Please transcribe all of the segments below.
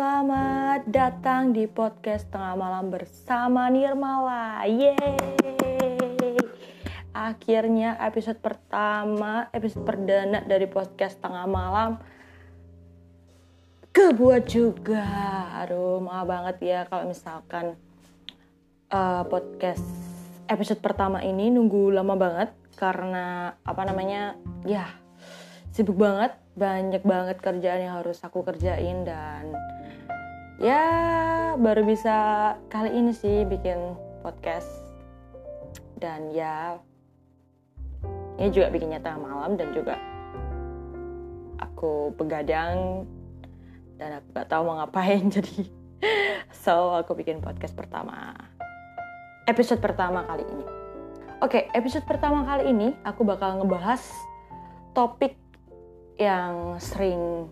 Selamat datang di podcast tengah malam bersama Nirmala. Yeay! Akhirnya episode pertama, episode perdana dari podcast tengah malam kebuat juga. Aduh, maaf banget ya kalau misalkan uh, podcast episode pertama ini nunggu lama banget karena apa namanya? Ya, sibuk banget banyak banget kerjaan yang harus aku kerjain dan ya baru bisa kali ini sih bikin podcast. Dan ya ini juga bikinnya tengah malam dan juga aku begadang dan aku gak tahu mau ngapain jadi so aku bikin podcast pertama episode pertama kali ini. Oke episode pertama kali ini aku bakal ngebahas topik yang sering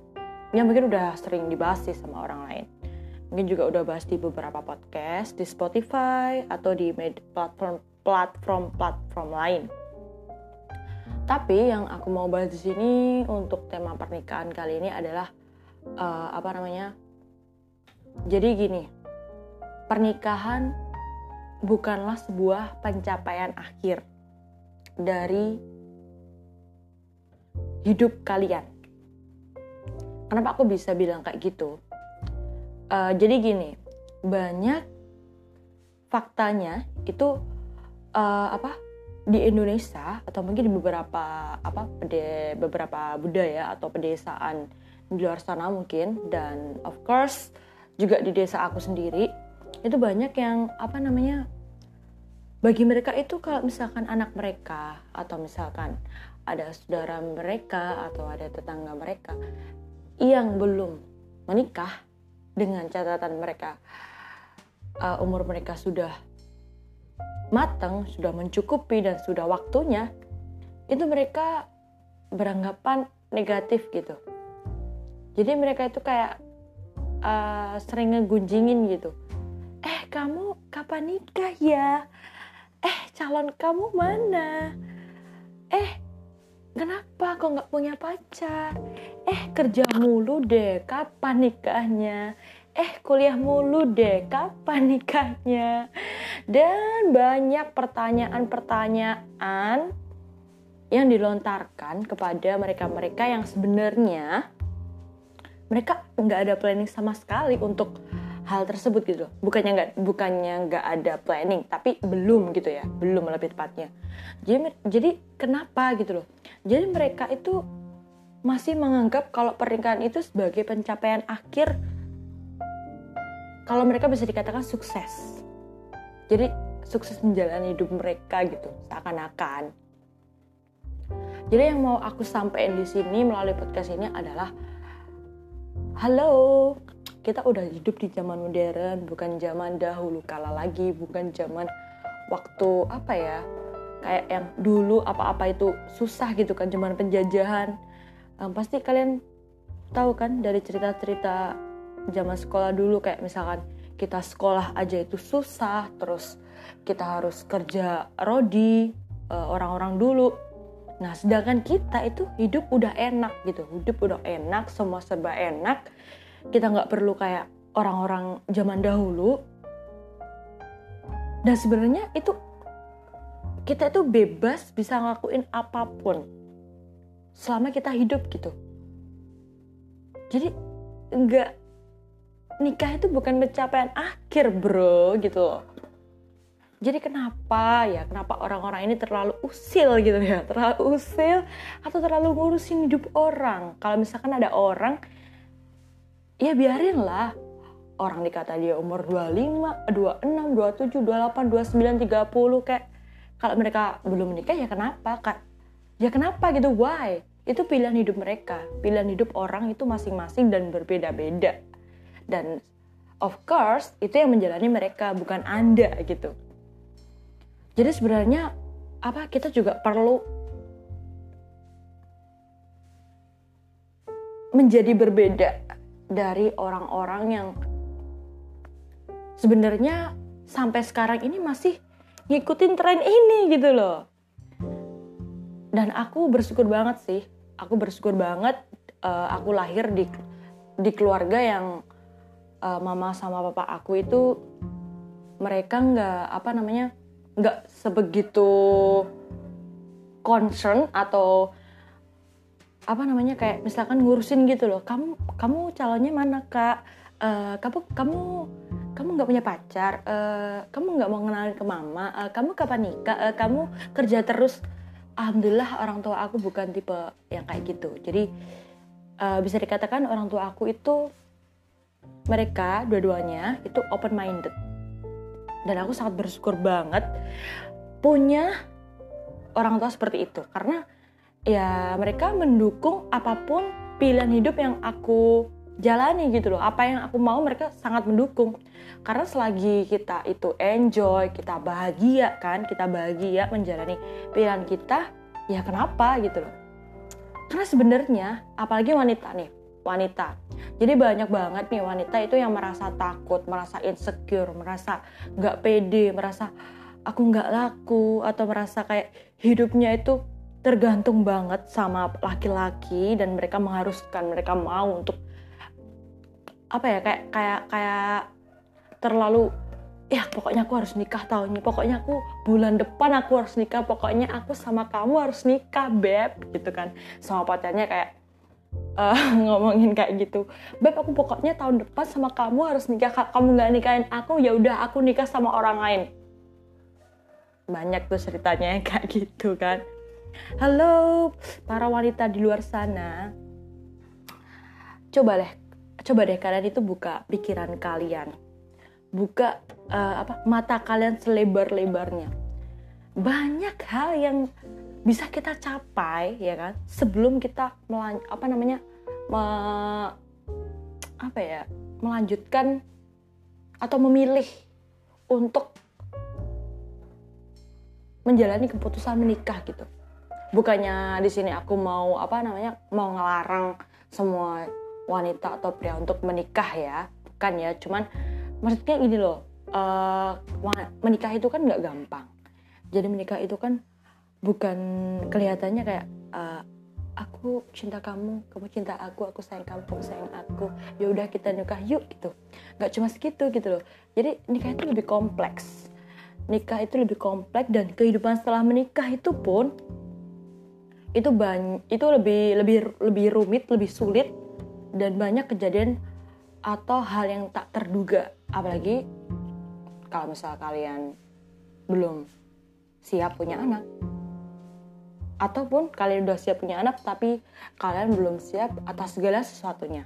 yang mungkin udah sering dibahas sih sama orang lain mungkin juga udah bahas di beberapa podcast di Spotify atau di platform platform platform lain tapi yang aku mau bahas di sini untuk tema pernikahan kali ini adalah uh, apa namanya jadi gini pernikahan bukanlah sebuah pencapaian akhir dari hidup kalian. Kenapa aku bisa bilang kayak gitu? Uh, jadi gini, banyak faktanya itu uh, apa di Indonesia atau mungkin di beberapa apa pede, beberapa budaya atau pedesaan di luar sana mungkin dan of course juga di desa aku sendiri itu banyak yang apa namanya bagi mereka itu kalau misalkan anak mereka atau misalkan ada saudara mereka atau ada tetangga mereka yang belum menikah dengan catatan mereka uh, umur mereka sudah matang, sudah mencukupi dan sudah waktunya, itu mereka beranggapan negatif gitu. Jadi mereka itu kayak uh, sering ngegunjingin gitu. Eh kamu kapan nikah ya? Eh calon kamu mana? Eh Kenapa kok nggak punya pacar? Eh kerja mulu deh, kapan nikahnya? Eh kuliah mulu deh, kapan nikahnya? Dan banyak pertanyaan-pertanyaan yang dilontarkan kepada mereka-mereka yang sebenarnya mereka nggak ada planning sama sekali untuk hal tersebut gitu. Bukannya nggak bukannya nggak ada planning tapi belum gitu ya. Belum lebih tepatnya. Jadi jadi kenapa gitu loh? Jadi mereka itu masih menganggap kalau pernikahan itu sebagai pencapaian akhir kalau mereka bisa dikatakan sukses. Jadi sukses menjalani hidup mereka gitu seakan-akan. Jadi yang mau aku sampaikan di sini melalui podcast ini adalah halo kita udah hidup di zaman modern bukan zaman dahulu kala lagi bukan zaman waktu apa ya kayak yang dulu apa-apa itu susah gitu kan zaman penjajahan. Um, pasti kalian tahu kan dari cerita-cerita zaman sekolah dulu kayak misalkan kita sekolah aja itu susah terus kita harus kerja rodi uh, orang-orang dulu. Nah sedangkan kita itu hidup udah enak gitu hidup udah enak semua serba enak kita nggak perlu kayak orang-orang zaman dahulu. Dan sebenarnya itu kita itu bebas bisa ngelakuin apa pun selama kita hidup gitu. Jadi nggak nikah itu bukan pencapaian akhir bro gitu jadi kenapa ya? Kenapa orang-orang ini terlalu usil gitu ya? Terlalu usil atau terlalu ngurusin hidup orang? Kalau misalkan ada orang ya biarin lah orang dikata dia umur 25, 26, 27, 28, 29, 30 kayak kalau mereka belum menikah ya kenapa kak? Ya kenapa gitu? Why? Itu pilihan hidup mereka. Pilihan hidup orang itu masing-masing dan berbeda-beda. Dan of course itu yang menjalani mereka bukan anda gitu. Jadi sebenarnya apa kita juga perlu menjadi berbeda dari orang-orang yang sebenarnya sampai sekarang ini masih ngikutin tren ini gitu loh. Dan aku bersyukur banget sih. Aku bersyukur banget uh, aku lahir di di keluarga yang uh, mama sama papa aku itu mereka nggak apa namanya nggak sebegitu concern atau apa namanya kayak misalkan ngurusin gitu loh. Kamu kamu calonnya mana kak? Uh, kamu kamu kamu nggak punya pacar? Uh, kamu nggak mau kenalin ke mama? Uh, kamu kapan nikah? Uh, kamu kerja terus? Alhamdulillah orang tua aku bukan tipe yang kayak gitu. Jadi uh, bisa dikatakan orang tua aku itu mereka dua-duanya itu open minded dan aku sangat bersyukur banget punya orang tua seperti itu. Karena ya mereka mendukung apa pun pilihan hidup yang aku jalani gitu loh. Apa yang aku mau mereka sangat mendukung. Karena selagi kita itu enjoy kita bahagia kan kita bahagia menjalani pilihan kita ya kenapa gitu loh. Karena sebenarnya apalagi wanita nih wanita. Jadi banyak banget nih wanita itu yang merasa takut merasa insecure merasa nggak pede merasa aku nggak laku atau merasa kayak hidupnya itu tergantung banget sama laki-laki dan mereka mengharuskan mereka mau untuk apa ya kayak kayak kayak terlalu ya pokoknya aku harus nikah tahun ini pokoknya aku bulan depan aku harus nikah pokoknya aku sama kamu harus nikah beb gitu kan. Sama pacarnya kayak uh, ngomongin kayak gitu beb aku pokoknya tahun depan sama kamu harus nikah kamu nggak nikahin aku ya udah aku nikah sama orang lain. Banyak tuh ceritanya kayak gitu kan Halo para wanita di luar sana. Coba deh, coba deh kalian itu buka pikiran kalian. Buka uh, apa mata kalian selebar-lebarnya. Banyak hal yang bisa kita capai ya kan sebelum kita melan apa namanya me, apa ya melanjutkan atau memilih untuk menjalani keputusan menikah gitu bukannya di sini aku mau apa namanya mau ngelarang semua wanita atau pria untuk menikah ya. Bukan ya cuman maksudnya ini loh uh, menikah itu kan nggak gampang. Jadi menikah itu kan bukan kelihatannya kayak uh, aku cinta kamu kamu cinta aku aku sayang kamu kamu sayang aku. Ya udah kita nikah yuk gitu. Nggak cuma segitu gitu loh. Jadi nikah itu lebih kompleks. Nikah itu lebih kompleks dan kehidupan setelah menikah itu pun itu banyak itu lebih lebih lebih rumit lebih sulit dan banyak kejadian atau hal yang tak terduga. Apalagi kalau misal kalian belum siap punya anak. Ataupun kalian udah siap punya anak tapi kalian belum siap atas segala sesuatunya.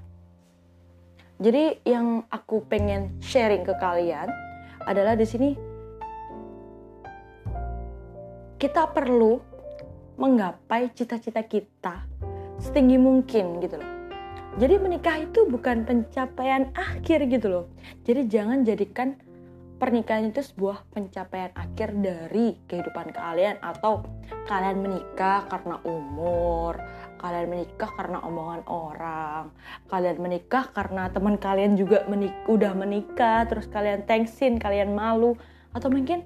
Jadi yang aku pengen sharing ke kalian adalah di sini kita perlu menggapai cita-cita kita setinggi mungkin gitu loh. Jadi menikah itu bukan pencapaian akhir gitu loh. Jadi jangan jadikan pernikahan itu sebuah pencapaian akhir dari kehidupan kalian atau kalian menikah karena umur, kalian menikah karena omongan orang, kalian menikah karena teman kalian juga menik udah menikah terus kalian thanksin, kalian malu atau mungkin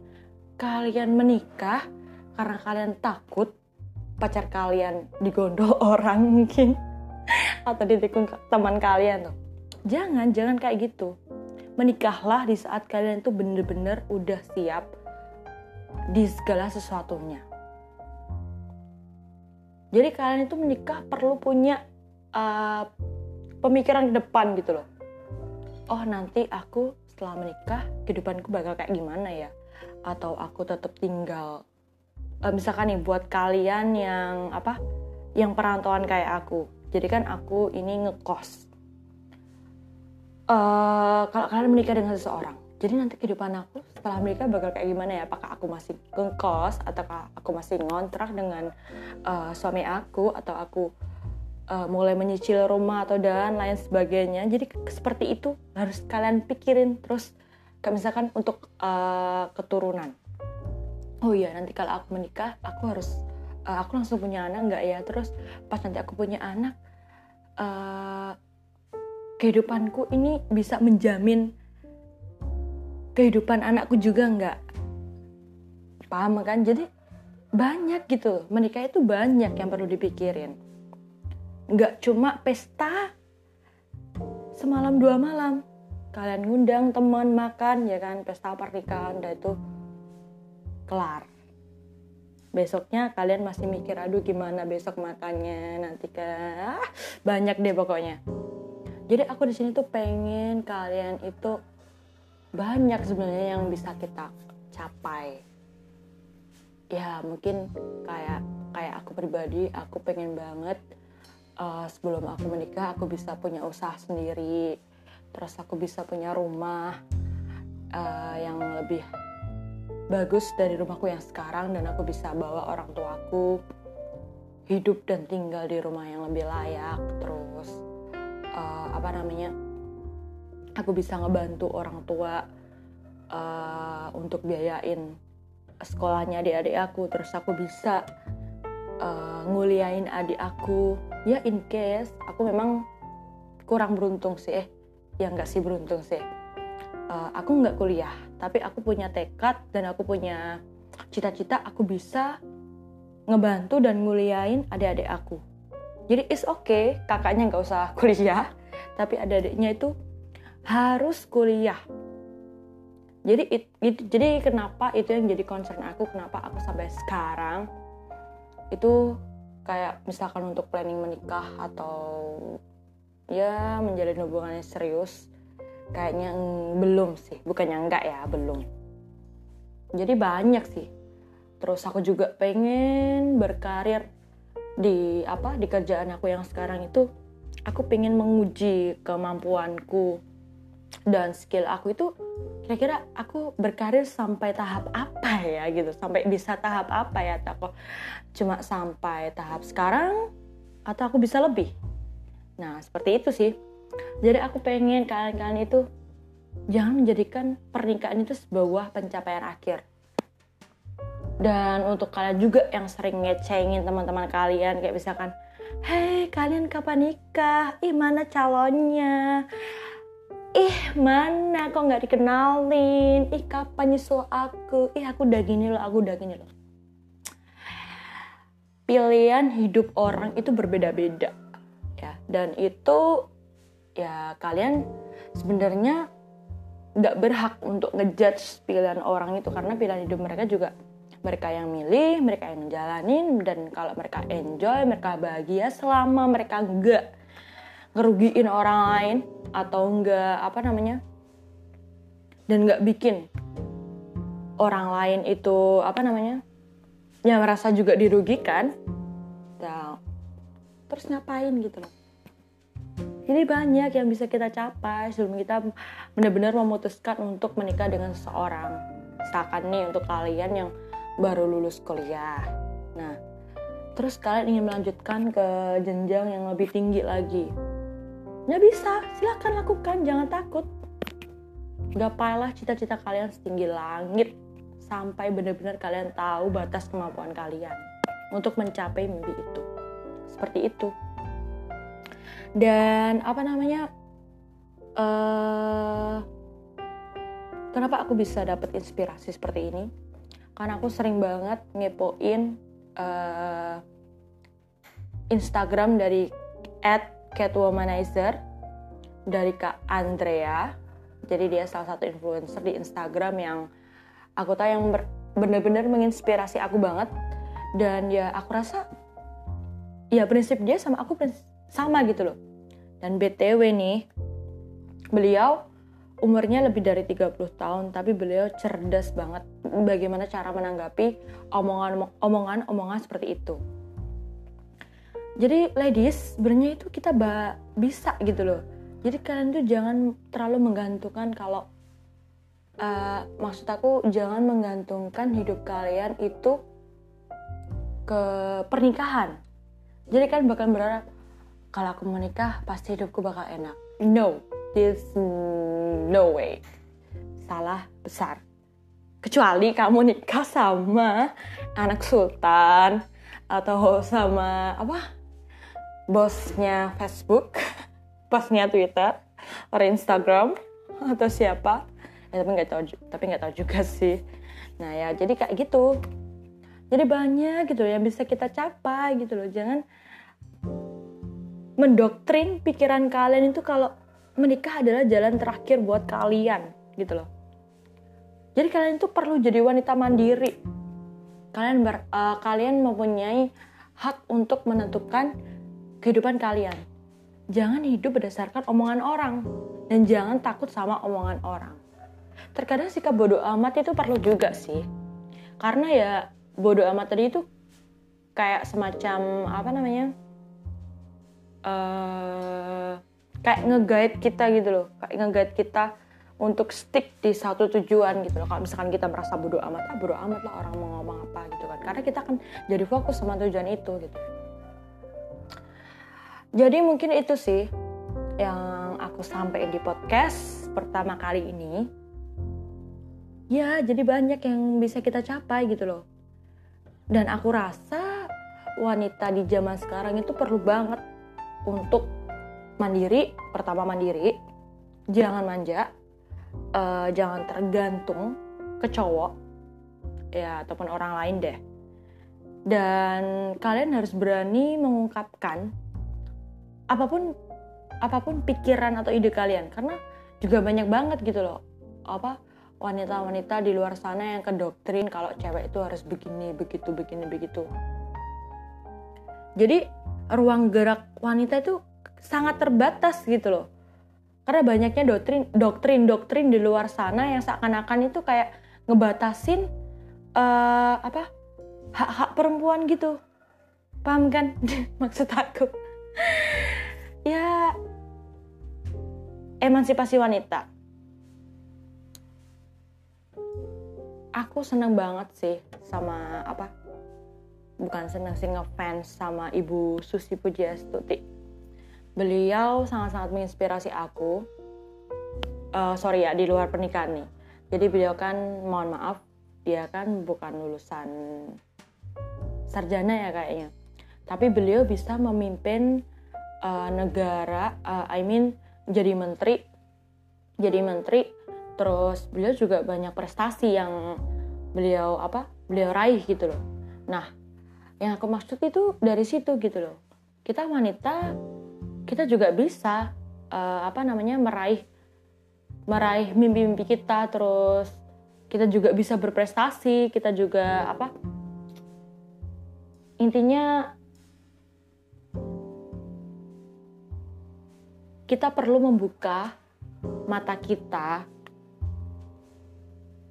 kalian menikah karena kalian takut pacar kalian digondol orang mungkin. Atau ditikung teman kalian tuh. Jangan jangan kayak gitu. Menikahlah di saat kalian tuh bener-bener udah siap di segala sesuatunya. Jadi kalian itu menikah perlu punya uh, pemikiran ke depan gitu loh. Oh nanti aku setelah menikah kehidupanku bakal kayak gimana ya? Atau aku tetap tinggal uh, misalkan nih buat kalian yang apa yang perantauan kayak aku. Jadi kan aku ini ngekos. Uh, kalau kalian menikah dengan seseorang jadi nanti kehidupan aku setelah menikah bakal kayak gimana ya? Apakah aku masih ngekos ataukah aku masih ngontrak dengan uh, suami aku atau aku uh, mulai menyicil rumah atau dan lain sebagainya? Jadi seperti itu harus kalian pikirin terus. Misalkan untuk uh, keturunan oh iya nanti kalau aku menikah aku harus uh, aku langsung punya anak nggak ya? Terus pas nanti aku punya anak uh, kehidupanku ini bisa menjamin kehidupan anakku juga nggak? Paham kan? Jadi banyak gitu menikah itu banyak yang perlu dipikirin. Nggak cuma pesta semalam dua malam. Kalian ngundang teman makan ya kan? Pesta pernikahan dan itu kelar. Besoknya kalian masih mikir aduh gimana besok makannya nanti kan banyak deh pokoknya. Jadi aku di sini tuh pengen kalian itu banyak sebenarnya yang bisa kita capai. Ya mungkin kayak kayak aku pribadi aku pengen banget uh, sebelum aku menikah aku bisa punya usaha sendiri. Terus aku bisa punya rumah uh, yang lebih bagus dari rumahku yang sekarang dan aku bisa bawa orang tuaku hidup dan tinggal di rumah yang lebih layak. Terus uh, apa namanya aku bisa ngebantu orang tua uh, untuk biayain sekolahnya adik-adik aku. Terus aku bisa uh, nguliain adik aku. Ya in case aku memang kurang beruntung sih eh ya nggak sih beruntung sih. Uh, aku nggak kuliah tapi aku punya tekad dan aku punya cita-cita aku bisa ngebantu dan nguliain adik-adik aku. Jadi is okay kakaknya nggak usah kuliah tapi adik-adiknya itu harus kuliah. Jadi it, it, jadi kenapa itu yang jadi concern aku kenapa aku sampai sekarang itu kayak misalkan untuk planning menikah atau ya menjalin hubungan yang serius kayaknya belum sih. Bukannya enggak ya belum. Jadi banyak sih. Terus aku juga pengen berkarir di apa di kerjaan aku yang sekarang itu. Aku pengen menguji kemampuanku dan skill aku itu kira-kira aku berkarir sampai tahap apa ya gitu. Sampai bisa tahap apa ya aku cuma sampai tahap sekarang atau aku bisa lebih? Nah seperti itu sih jadi aku pengen kalian-kalian itu jangan menjadikan pernikahan itu sebuah pencapaian akhir. Dan untuk kalian juga yang sering ngecengin teman-teman kalian kayak misalkan, "Hei, kalian kapan nikah? Ih, mana calonnya?" Ih, mana kok nggak dikenalin? Ih, kapan nyusul aku? Ih, aku udah gini loh, aku udah gini loh. Pilihan hidup orang itu berbeda-beda. Ya, dan itu ya kalian sebenarnya nggak berhak untuk ngejudge pilihan orang itu karena pilihan hidup mereka juga mereka yang milih, mereka yang menjalanin dan kalau mereka enjoy, mereka bahagia selama mereka nggak ngerugiin orang lain atau nggak apa namanya dan nggak bikin orang lain itu apa namanya ya merasa juga dirugikan, ya terus ngapain gitu loh ini banyak yang bisa kita capai sebelum kita benar-benar memutuskan untuk menikah dengan seseorang. Misalkan nih untuk kalian yang baru lulus kuliah. Nah, terus kalian ingin melanjutkan ke jenjang yang lebih tinggi lagi. Nggak bisa, silahkan lakukan, jangan takut. Gapailah cita-cita kalian setinggi langit sampai benar-benar kalian tahu batas kemampuan kalian untuk mencapai mimpi itu. Seperti itu dan apa namanya uh, kenapa aku bisa dapat inspirasi seperti ini? Karena aku sering banget ngepoin uh, Instagram dari at Catwomanizer dari Kak Andrea. Jadi dia salah satu influencer di Instagram yang aku tahu yang benar-benar menginspirasi aku banget. Dan ya aku rasa ya prinsip dia sama aku sama gitu loh dan BTW nih, beliau umurnya lebih dari 30 tahun tapi beliau cerdas banget bagaimana cara menanggapi omongan-omongan seperti itu. Jadi ladies, sebenarnya itu kita bisa gitu loh. Jadi kalian tuh jangan terlalu menggantungkan kalau uh, maksud aku jangan menggantungkan hidup kalian itu ke pernikahan. Jadi kan bakal berharap kalau aku menikah pasti hidupku bakal enak. No, this no way. Salah besar. Kecuali kamu nikah sama anak sultan atau sama apa? Bosnya Facebook, bosnya Twitter, atau Instagram atau siapa? Ya, tapi nggak tahu tapi nggak tahu juga sih. Nah ya jadi kayak gitu. Jadi banyak gitu yang bisa kita capai gitu loh. Jangan mendoktrin pikiran kalian itu kalau menikah adalah jalan terakhir buat kalian gitu loh. Jadi kalian itu perlu jadi wanita mandiri. Kalian ber, uh, kalian mempunyai hak untuk menentukan kehidupan kalian. Jangan hidup berdasarkan omongan orang dan jangan takut sama omongan orang. Terkadang sikap bodoh amat itu perlu juga sih. Karena ya bodoh amat tadi itu kayak semacam apa namanya uh, kayak nge kita gitu loh. Kayak nge kita untuk stick di satu tujuan gitu loh. Kalau misalkan kita merasa bodoh amat ah bodoh amat lah orang mau ngomong apa gitu kan. Karena kita kan jadi fokus sama tujuan itu gitu. Jadi mungkin itu sih yang aku sampaikan di podcast pertama kali ini. Ya jadi banyak yang bisa kita capai gitu loh. Dan aku rasa wanita di zaman sekarang itu perlu banget untuk mandiri pertama mandiri jangan manja uh, jangan tergantung ke cowok ya ataupun orang lain deh. Dan kalian harus berani mengungkapkan apa pun apa pun pikiran atau ide kalian karena juga banyak banget gitu loh. Apa wanita-wanita di luar sana yang kedoktrin kalau cewek itu harus begini begitu begini begitu. Jadi ruang gerak wanita itu sangat terbatas gitu loh. Karena banyaknya doktrin doktrin doktrin di luar sana yang seakan-akan itu kayak ngebatasin uh, apa hak-hak perempuan gitu. Paham kan maksud aku? ya emansipasi wanita. Aku seneng banget sih sama apa bukan seneng sih ngefans sama Ibu Susi Pujiastuti. Beliau sangat-sangat menginspirasi aku. Uh, sorry ya, di luar pernikahan nih. Jadi beliau kan, mohon maaf, dia kan bukan lulusan sarjana ya kayaknya. Tapi beliau bisa memimpin uh, negara, uh, I mean jadi menteri, jadi menteri. Terus beliau juga banyak prestasi yang beliau apa? Beliau raih gitu loh. Nah, yang aku maksud itu dari situ gitu loh. Kita wanita kita juga bisa uh, apa namanya meraih meraih mimpi-mimpi kita terus kita juga bisa berprestasi kita juga apa intinya kita perlu membuka mata kita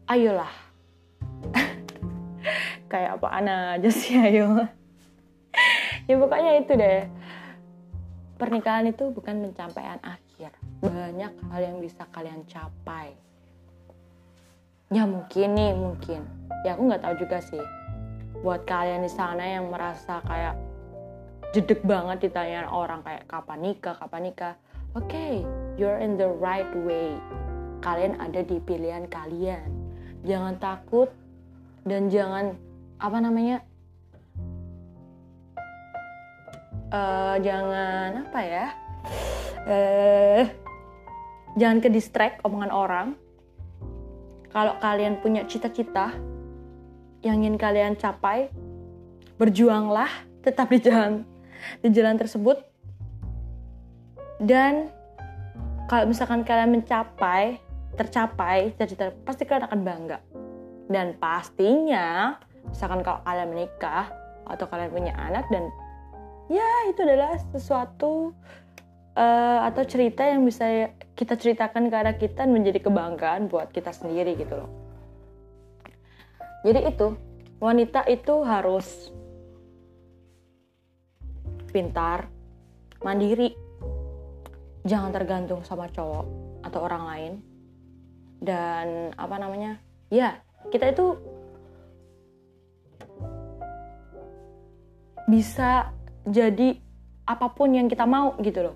ayolah kayak apa aja sih ayo. Ya pokoknya itu deh. Pernikahan itu bukan pencapaian akhir. Banyak hal yang bisa kalian capai. Ya mungkin nih mungkin. Ya aku nggak tahu juga sih. Buat kalian di sana yang merasa kayak jedek banget ditanya orang kayak kapan nikah? Kapan nikah? Oke okay, you're in the right way. Kalian ada di pilihan kalian. Jangan takut dan jangan apa namanya uh, jangan apa ya uh, jangan ke distract omongan orang. Kalau kalian punya cita-cita yang ingin kalian capai berjuanglah tetap di jalan di jalan tersebut. Dan kalau misalkan kalian mencapai tercapai cita-cita pasti kalian akan bangga dan pastinya misalkan kalau kalian menikah atau kalian punya anak dan ya itu adalah sesuatu uh, atau cerita yang bisa kita ceritakan ke anak kita menjadi kebanggaan buat kita sendiri gitu loh. Jadi itu wanita itu harus pintar, mandiri, jangan tergantung sama cowok atau orang lain. Dan apa namanya? Ya kita itu bisa jadi apa pun yang kita mau gitu loh.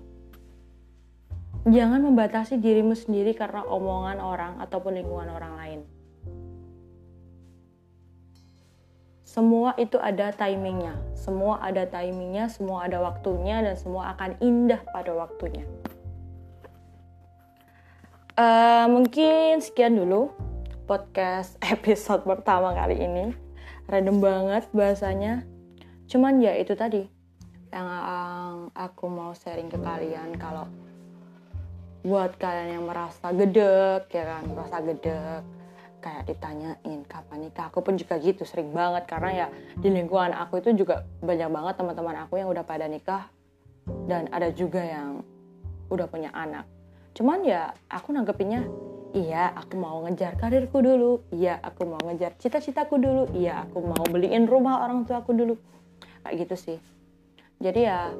Jangan membatasi dirimu sendiri karena omongan orang ataupun lingkungan orang lain. Semua itu ada timingnya, semua ada timingnya, semua ada waktunya, dan semua akan indah pada waktunya. Uh, mungkin sekian dulu podcast episode pertama kali ini. Random banget bahasanya. Cuman ya itu tadi yang aku mau sharing ke kalian kalau buat kalian yang merasa gedek ya kan merasa gedek kayak ditanyain kapan nikah? Aku pun juga gitu sering banget. Karena ya di lingkungan aku itu juga banyak banget teman-teman aku yang udah pada nikah dan ada juga yang udah punya anak. Cuman ya aku nanggepinnya iya aku mau ngejar karirku dulu. Iya aku mau ngejar cita-citaku dulu. Iya aku mau beliin rumah orang tua aku dulu. Kayak gitu sih. Jadi ya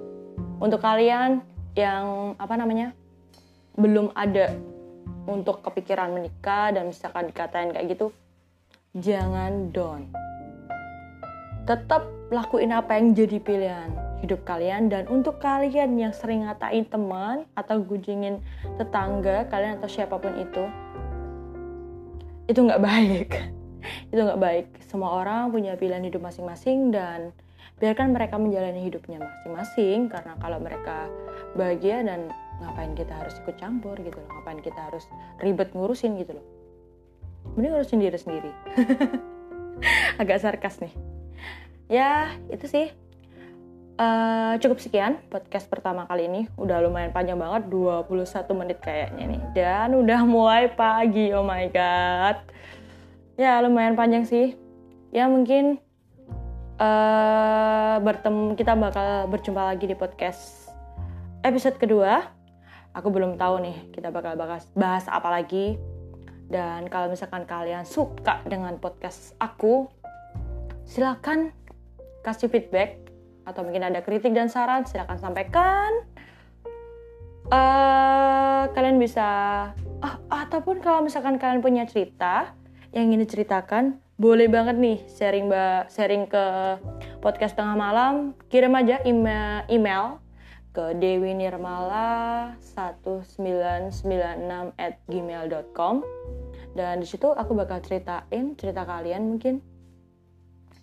untuk kalian yang apa namanya belum ada untuk kepikiran menikah dan misalkan dikatain kayak gitu jangan down. Tetap lakuin apa yang jadi pilihan hidup kalian. Dan untuk kalian yang sering ngatain teman atau gujingin tetangga kalian atau siapa pun itu itu nggak baik. Itu nggak baik. Semua orang punya pilihan hidup masing-masing dan biarkan mereka menjalani hidupnya masing-masing. Karena kalau mereka bahagia dan ngapain kita harus ikut campur gitu loh. Ngapain kita harus ribet ngurusin gitu loh. Mending ngurusin diri sendiri. Agak sarkas nih. Ya itu sih Uh, cukup sekian podcast pertama kali ini. Udah lumayan panjang banget 21 menit kayaknya nih. Dan udah mulai pagi oh my god. Ya lumayan panjang sih. Ya mungkin uh, bertemu kita bakal berjumpa lagi di podcast episode kedua. Aku belum tahu nih kita bakal bahas, bahas apa lagi. Dan kalau misalkan kalian suka dengan podcast aku, silakan kasih feedback atau mungkin ada kritik dan saran, silakan sampaikan. Uh, kalian bisa, uh, ataupun kalau misalkan kalian punya cerita yang ingin diceritakan, boleh banget nih sharing sharing ke podcast tengah malam. Kirim aja email, email ke Dewi Nirmala 1996 at gmail.com dan di situ aku bakal ceritain cerita kalian mungkin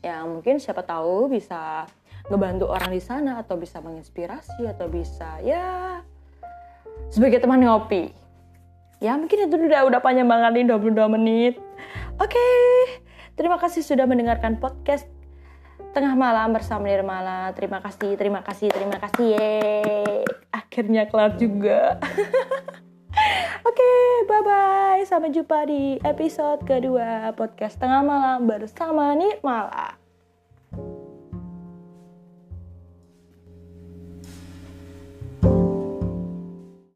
yang mungkin siapa tahu bisa ngebantu orang di sana atau bisa menginspirasi atau bisa ya sebagai teman ngopi ya mungkin itu udah udah panjang banget nih 22 menit oke okay. terima kasih sudah mendengarkan podcast tengah malam bersama Nirmala. Terima kasih, terima kasih, terima kasih. Yeay. Akhirnya kelar juga. Oke, okay, bye-bye. Sampai jumpa di episode kedua podcast tengah malam bersama Nirmala.